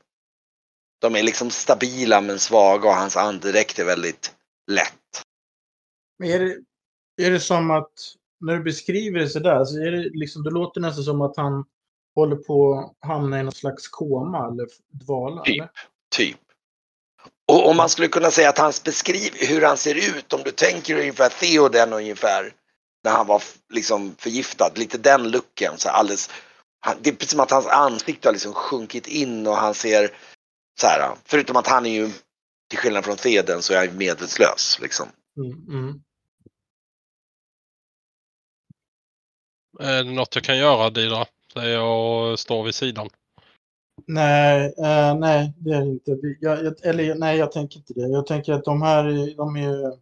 De är liksom stabila men svaga och hans andedräkt är väldigt lätt. Men är det, är det som att när du beskriver det sådär så är det liksom, det låter nästan som att han håller på att hamna i någon slags koma eller dvala? Typ. Eller? Typ. Och om man skulle kunna säga att hans beskriv hur han ser ut, om du tänker ungefär Theoden ungefär när han var liksom förgiftad, lite den looken. Så alldeles, han, det är precis som att hans ansikte har liksom sjunkit in och han ser så här, förutom att han är ju till skillnad från Theoden så är han medvetslös liksom. Mm, mm. Är det något jag kan göra Didra? Säger jag och står vid sidan. Nej, eh, nej, det är det inte. Jag, jag, eller nej, jag tänker inte det. Jag tänker att de här är- de är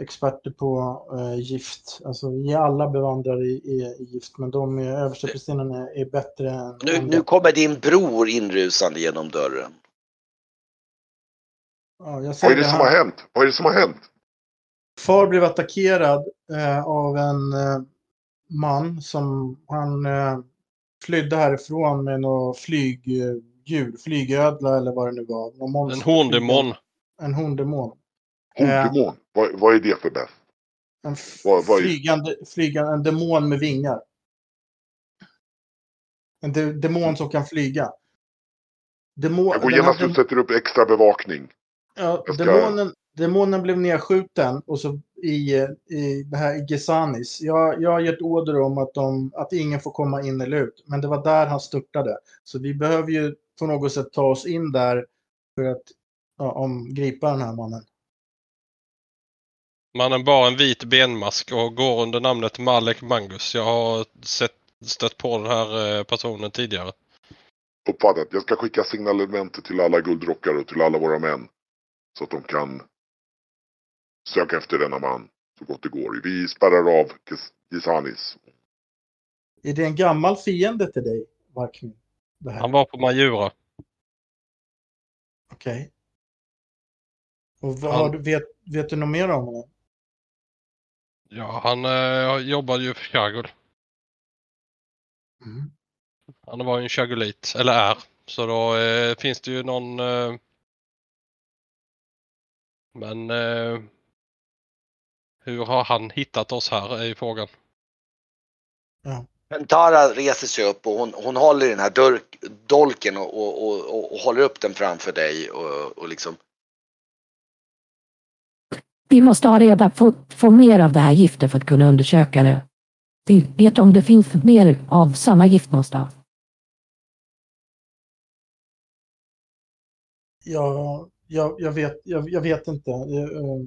experter på eh, gift. Alltså, vi är alla bevandrade i, i, i gift, men de är, översteprästinnarna är, är bättre än Nu, nu det. kommer din bror inrusande genom dörren. Ja, jag Vad ser är det som Han- har hänt? Vad är det som har hänt? Far blev attackerad eh, av en eh, man som han eh, flydde härifrån med något flygdjur, flygödla eller vad det nu var. En horndemon. En horndemon. Eh. Horndemon. Vad, vad är det för bäst? En Vad- vad är- flygande, flygande, en demon med vingar. En de, demon som kan flyga. Demon, Jag går genast och sätter upp extra bevakning. Ja, ska- demonen, demonen blev nedskjuten och så i, i det här i Gesanis. Jag, jag har gett order om att, de, att ingen får komma in eller ut. Men det var där han störtade. Så vi behöver ju på något sätt ta oss in där för att ja, om, gripa den här mannen. Mannen bar en vit benmask och går under namnet Malek Mangus. Jag har sett, stött på den här eh, personen tidigare. Uppfattat. Jag ska skicka signalement till alla guldrockare och till alla våra män. Så att de kan söka efter denna man så gott det går. Vi spärrar av Gis- Gisanis. Är det en gammal fiende till dig, Varkmin? Han var på Majura. Okej. Och vad Han- har vet, vet du något mer om honom? Ja, han eh, jobbade ju för Shagul. Mm. Han var ju en Shagulit, eller är. Så då eh, finns det ju någon... Eh, men eh, hur har han hittat oss här är ju frågan. Pentara reser sig upp och hon, hon håller i den här dörk, dolken och, och, och, och, och håller upp den framför dig och, och liksom Vi måste ha reda på få mer av det här giftet för att kunna undersöka det. Vi vet om det finns mer av samma gift någonstans. Ja, jag, jag, vet, jag, jag vet inte. Jag, eh,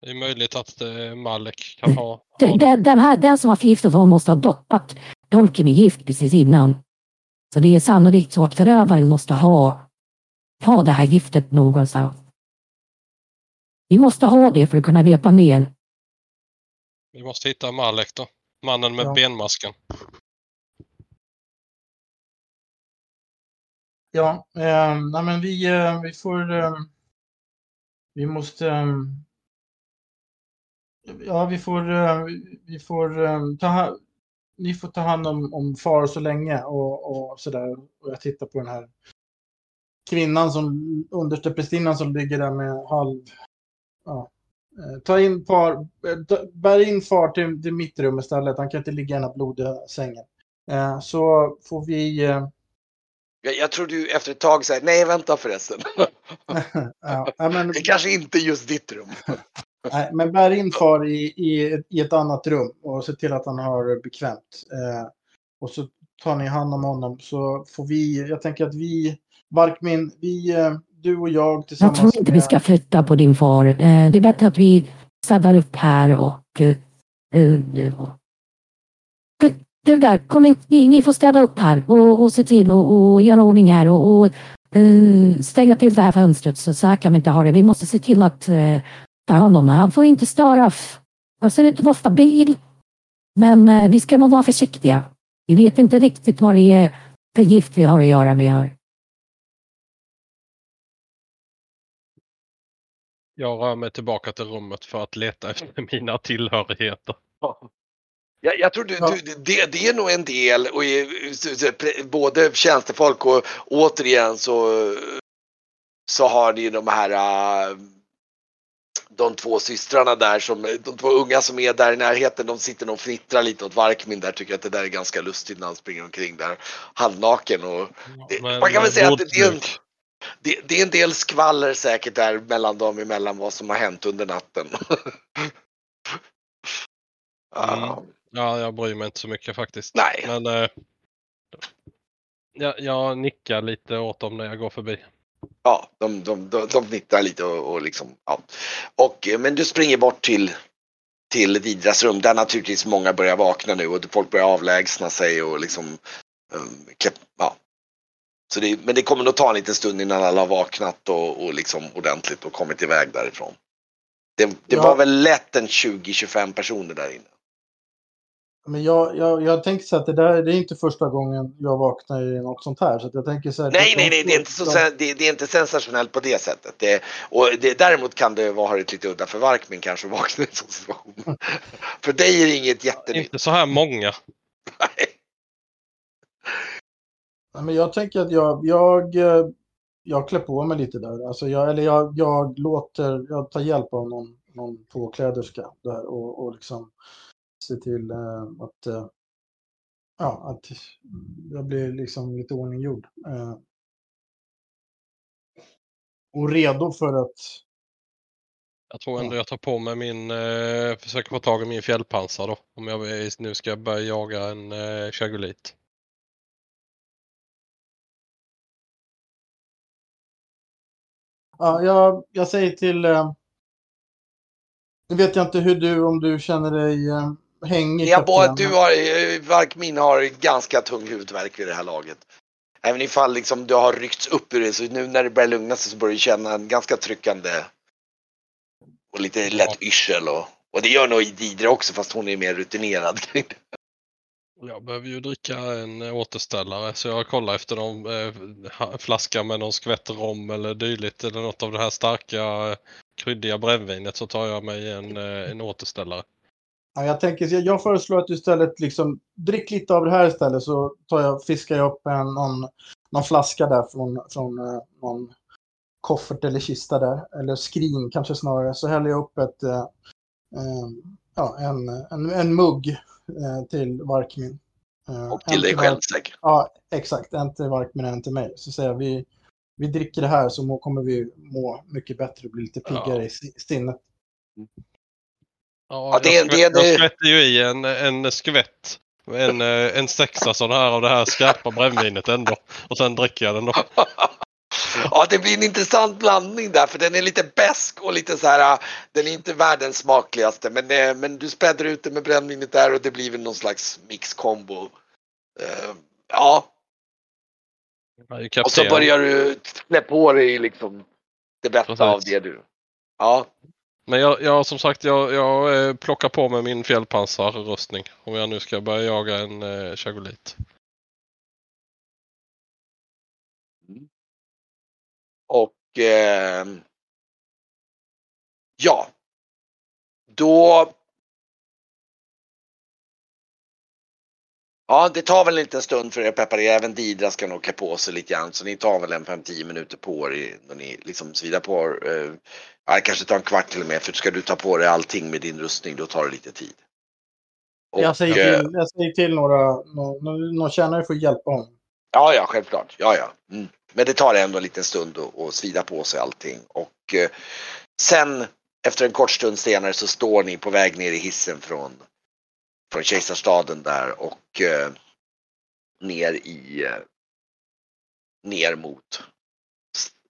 Det är möjligt att eh, Malek kan ha... Den, den, den, här, den som har förgiftat honom måste ha doppat dolken i gift precis innan. Så det är sannolikt så att förövaren måste ha, ha det här giftet någonstans. Vi måste ha det för att kunna veta mer. Vi måste hitta Malek då. Mannen med Ja. benmasken. Ja, eh, nej men vi, eh, vi får... Eh, vi måste... Ja, vi får... Eh, vi får eh, ta, ni får ta hand om, om far så länge och, och sådär. Och jag tittar på den här kvinnan som, understeprästinnan som ligger där med halv... Ja. Eh, Ta in far, bär in far till, till mitt rum istället. Han kan inte ligga i den här blodiga sängen. Så får vi... Jag, jag tror du efter ett tag säger nej vänta förresten. (laughs) ja, men, Det kanske inte är just ditt rum. (laughs) Nej, men bär in far i, i, i ett annat rum och se till att han har det bekvämt. Eh, och så tar ni hand om honom så får vi, jag tänker att vi, Varkmin, vi, eh, du och jag Jag tillsammans tror inte vi ska flytta på din far. Eh, Det är bättre att vi städar upp här och... eh, eh, och- Du- Du där, kom in. Ni, ni får städa upp här och, och se till och, och göra ordning här och, och eh, stänga till det här fönstret så, så här kan vi inte ha det. Vi måste se till att uh, ta hand om det. Han får inte störas. Han ser ut att vara stabil. Men eh, vi ska nog vara försiktiga. Vi vet inte riktigt vad det är för gift vi har att göra med här. Jag rör mig tillbaka till rummet för att leta efter (laughs) mina tillhörigheter. Jag, jag tror du, Ja. du, det, det är nog en del och i- både tjänstefolk och återigen så, så har ni de här äh, de två systrarna där som, de två unga som är där i närheten, de sitter och fnittrar lite åt Varkmin där, tycker att det där är ganska lustigt när han springer omkring där halvnaken och Det- Men, man kan väl säga att det- det är en- det, det är en del skvaller säkert där mellan dem emellan vad som har hänt under natten. (laughs) Ja, Ja, jag bryr mig inte så mycket faktiskt. nej. Men eh, jag, jag nickar lite åt dem när jag går förbi. Ja, de, de, de, de fnittrar lite och, och liksom, ja. Och, eh, men du springer bort till, till Vidras rum där naturligtvis många börjar vakna nu och folk börjar avlägsna sig och liksom, um, klä- ja. Så det, men det kommer nog ta en liten stund innan alla har vaknat och, och liksom ordentligt och kommit iväg därifrån. Det, det Ja. var väl lätt en 20-25 personer där inne. Men jag, jag, jag tänker så att det där det är inte första gången jag vaknar i något sånt här. Så att jag tänker så här, Nej, nej, nej, det är inte, så, det, det är inte sensationellt på det sättet. Det, och det, däremot kan det vara varit lite udda för Varkmin kanske att vakna i en sån situation. (laughs) för dig är det inget jättenytt. Inte så här många. Nej, men jag tänker att jag, jag, eh, jag klär på mig lite där. Alltså jag, eller jag, jag låter, jag tar hjälp av någon, någon påkläderska där och, och liksom ser till eh, att, eh, ja, att jag blir liksom lite ordninggjord. Eh, och redo för att, Jag tror ändå jag tar på mig min, försöker få tag i min fjällpansar då. Om jag nu ska börja jaga en eh, chagolit. ja, jag, jag säger till, nu vet jag inte hur du, om du känner dig hängig. Ja, både, du har, Varkmin har ganska tung huvudvärk vid det här laget. Även ifall liksom du har ryckts upp ur det så nu när det börjar lugna sig så börjar du känna en ganska tryckande och lite lätt yrsel och, och det gör nog Didre också fast hon är mer rutinerad. Jag behöver ju dricka en återställare så jag kollar efter någon eh, flaska med någon skvätt rom eller dylikt eller något av det här starka eh, kryddiga brännvinet så tar jag mig en, eh, en återställare. Ja, jag, tänker, jag- föreslår att du istället liksom, drick lite av det här istället så tar jag, fiskar jag upp en, någon, någon flaska där från, från eh, någon koffert eller kista där. Eller skrin kanske snarare. Så häller jag upp ett, eh, eh, ja, en, en, en mugg eh, till Varkmin. Eh, Och till dig själv säkert. Ja, exakt. En till Varkmin och en till mig. Så säger jag vi, vi dricker det här så må, kommer vi må mycket bättre och bli lite piggare Ja. i si- sinnet. Ja, Ja, det- jag, skvätt, det- det- jag skvätter ju i en, en skvätt. En, eh, en sexa sån här av det här skarpa brännvinet ändå. Och sen dricker jag den då. (laughs) Ja, det blir en intressant blandning där för den är lite besk och lite så här, den är inte världens smakligaste men, eh, men du späder ut det med brännvinet där och det blir väl någon slags mixkombo. Ja. Och så börjar du klä på dig liksom det bästa Precis. av det du. Ja. Men jag, jag som sagt, jag, jag eh, plockar på mig min fjällpansarrustning om jag nu ska börja jaga en eh, chagolit. Och eh, ja, då Ja, det tar väl en liten stund för er att preparera. Även Didra ska nog klä på sig lite grann. Så ni tar väl en 5-10 minuter på er när ni liksom svidar på eh, Ja, kanske tar en kvart till och med. För ska du ta på dig allting med din rustning då tar det lite tid. Och, jag, säger till, jag säger till några, några, några tjänare får hjälpa honom. Ja, ja, självklart. Ja, ja. Mm. Men det tar ändå en liten stund att svida på sig allting. Och eh, sen efter en kort stund senare så står ni på väg ner i hissen från, från kejsarstaden där och eh, ner i eh, ner mot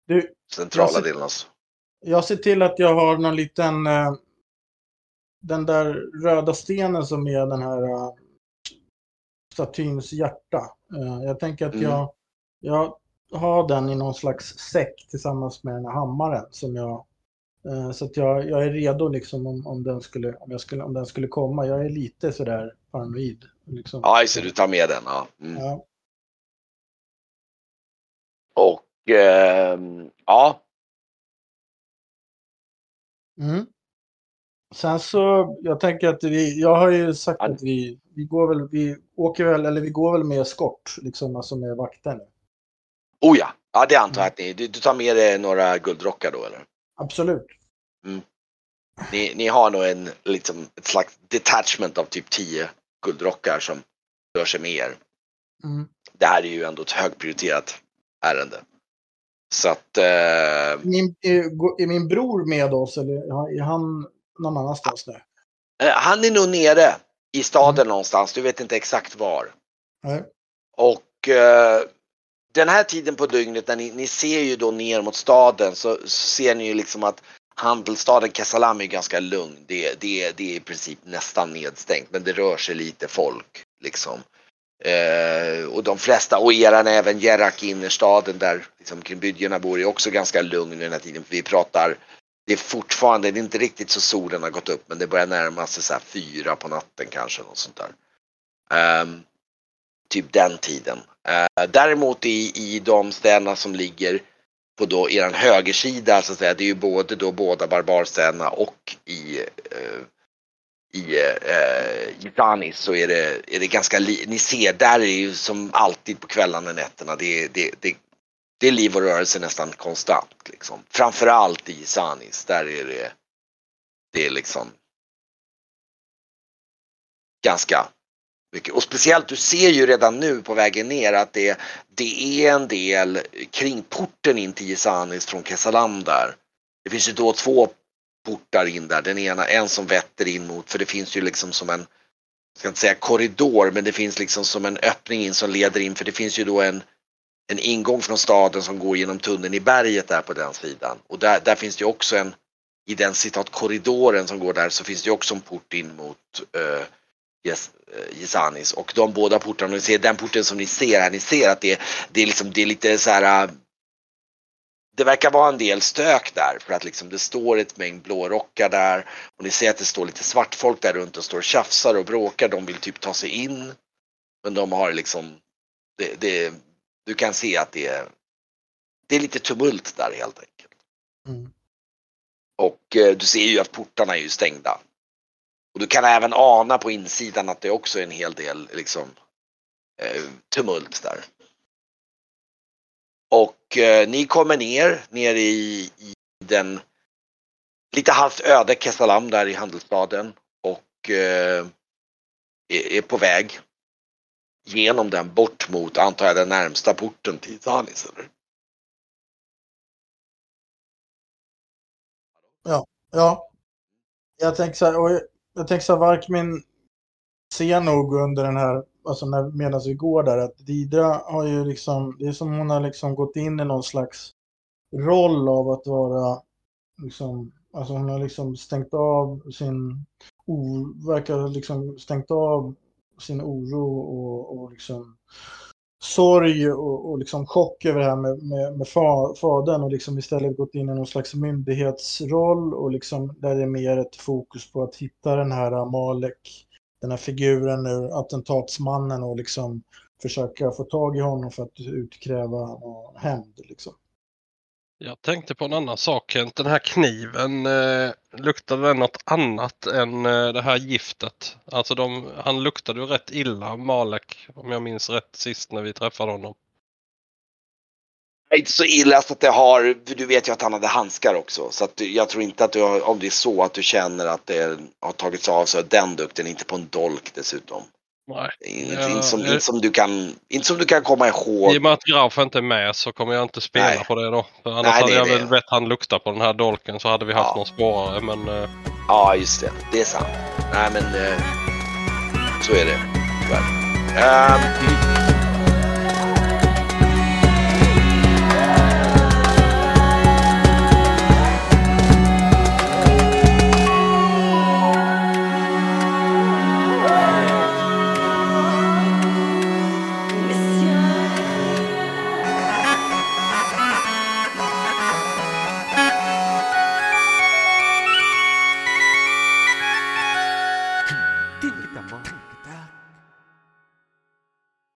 du, centrala ser, delen. Alltså. Jag ser till att jag har någon liten eh, den där röda stenen som är den här uh, statyns hjärta. Uh, jag tänker att mm. jag, jag har den i någon slags säck tillsammans med den här hammaren som jag så att jag, jag är redo liksom om, om, den skulle, om, jag skulle, om den skulle komma. Jag är lite sådär paranoid. Liksom. Ja, så du tar med den. Ja. Mm. ja. Och ehm, ja. Mm. Sen så, jag tänker att vi, jag har ju sagt att vi, vi går väl, vi åker väl, eller vi går väl med eskort, liksom, alltså med vakten. Oh ja, ja det antar jag att ni, du, du tar med dig några guldrockar då eller? Absolut. Mm. Ni, ni har nog en, liksom, ett slags detachment av typ 10 guldrockar som rör sig med er. Mm. Det här är ju ändå ett högprioriterat ärende. Så att... Eh... Min, är, min bror med oss eller är han någon annanstans nu? Eh, han är nog nere i staden mm. någonstans. Du vet inte exakt var. Nej. Och eh, den här tiden på dygnet när ni, ni, ser ju då ner mot staden så, så ser ni ju liksom att handelsstaden Kesalam är ganska lugn. Det, det, det är i princip nästan nedstängt men det rör sig lite folk liksom. Eh, och de flesta, och eran även Jerak i innerstaden där liksom, kring bor är också ganska lugn den här tiden. Vi pratar det är fortfarande, det är inte riktigt så solen har gått upp men det börjar närma sig så här fyra på natten kanske. Något sånt där. Um, typ den tiden. Eh, däremot i, i de städerna som ligger på då eran högersida så att säga, det är ju både då båda barbarstäderna och i eh, i eh, Gitanis så är det, är det ganska, ni ser där är det ju som alltid på kvällarna och nätterna, det, det, det, det är liv och rörelse nästan konstant. Liksom. Framförallt i Gizanis där är det, det är liksom ganska mycket. Och speciellt, du ser ju redan nu på vägen ner att det, det är en del kring porten in till Gisanis från Kesalam där. Det finns ju då två portar in där. Den ena, en som vetter in mot, för det finns ju liksom som en, jag ska inte säga korridor, men det finns liksom som en öppning in som leder in, för det finns ju då en en ingång från staden som går genom tunneln i berget där på den sidan. Och där, där finns det också en, i den citat korridoren som går där så finns det också en port in mot eh, Gisanis. Och de båda portarna, ni ser den porten som ni ser här, ni ser att det, det, är, liksom, det är lite så här uh, det verkar vara en del stök där för att liksom det står ett mängd blårockar där och ni ser att det står lite svartfolk där runt och står och tjafsar och bråkar. De vill typ ta sig in. Men de har liksom det, det, du kan se att det är, det är lite tumult där helt enkelt. Mm. Och eh, du ser ju att portarna är ju stängda. Och du kan även ana på insidan att det också är en hel del liksom eh, tumult där. Och eh, ni kommer ner, ner i, i den lite halvt öde Kesalam där i handelsstaden och eh, är, är på väg genom den bort mot, antar jag, den närmsta porten till Tanis eller? Ja, ja. Jag tänker så här, och jag tänker så här, Varkmin ser nog under den här, alltså när, medan vi går där, att Didra har ju liksom, det är som hon har liksom gått in i någon slags roll av att vara liksom, alltså hon har liksom stängt av sin, o, verkar ha liksom stängt av sin oro och, och liksom sorg och, och liksom chock över det här med, med, med fa, fadern och liksom istället gått in i någon slags myndighetsroll och liksom där det är mer ett fokus på att hitta den här Malek, den här figuren nu, attentatsmannen och liksom försöka få tag i honom för att utkräva hämnd. Liksom. Jag tänkte på en annan sak Kent. Den här kniven, eh, luktade den något annat än eh, det här giftet? Alltså de, han luktade ju rätt illa, Malek, om jag minns rätt sist när vi träffade honom. Inte så illa så att det har, du vet ju att han hade handskar också. Så att jag tror inte att du har, om det är så att du känner att det har tagits av så den dukten, inte på en dolk dessutom. Nej. Inte, Ja, inte, som, eh. inte, som du kan, inte som du kan komma ihåg. I och med att Graf inte är med så kommer jag inte spela Nej. på det då. För annars Nej, hade jag det. väl bett han lukta på den här dolken så hade vi haft Ja. någon spårare men eh, Ja, just det. Det är sant. Nej, men eh, så är det. Tyvärr. Ehm, (laughs)